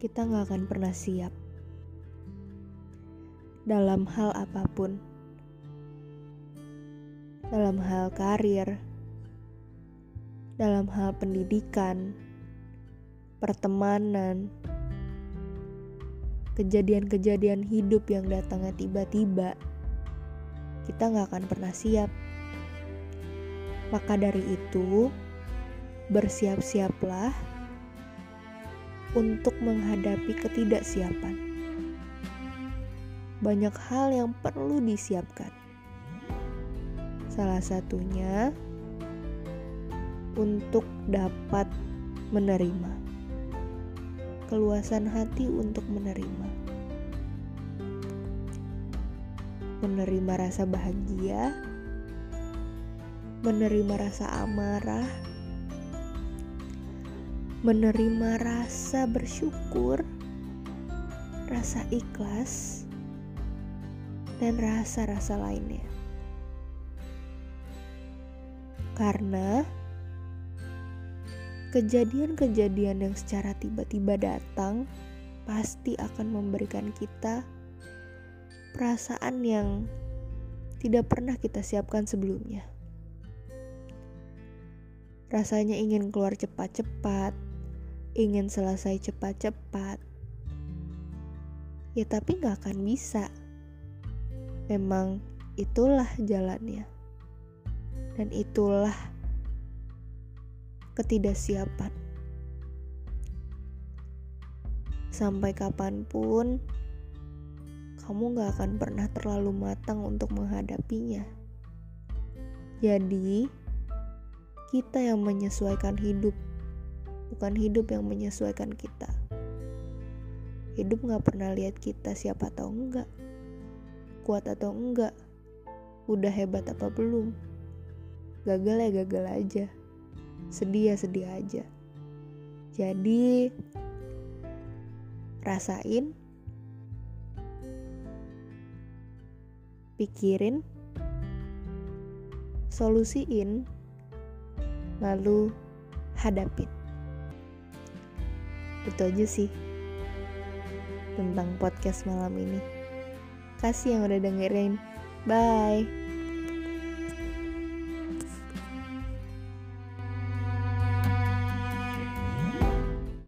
kita nggak akan pernah siap dalam hal apa pun, dalam hal karir, dalam hal pendidikan, pertemanan, kejadian-kejadian hidup yang datangnya tiba-tiba, kita nggak akan pernah siap. Maka dari itu, bersiap-siaplah untuk menghadapi ketidaksiapan. Banyak hal yang perlu disiapkan. Salah satunya untuk dapat menerima. Keluasan hati untuk menerima. Menerima rasa bahagia, menerima rasa amarah, menerima rasa bersyukur, rasa ikhlas, dan rasa-rasa lainnya. Karena kejadian-kejadian yang secara tiba-tiba datang pasti akan memberikan kita perasaan yang tidak pernah kita siapkan sebelumnya. Rasanya ingin keluar cepat-cepat, ingin selesai cepat-cepat. Ya tapi gak akan bisa. Memang itulah jalannya. Dan itulah ketidaksiapan. Sampai kapan pun, kamu gak akan pernah terlalu matang untuk menghadapinya. Jadi, kita yang menyesuaikan hidup bukan hidup yang menyesuaikan kita. Hidup gak pernah lihat kita siapa atau enggak, kuat atau enggak, udah hebat apa belum. Gagal ya gagal aja, sedih ya sedih aja. Jadi, rasain, pikirin, solusiin, lalu hadapin itu aja sih tentang podcast malam ini. Kasih yang udah dengerin. Bye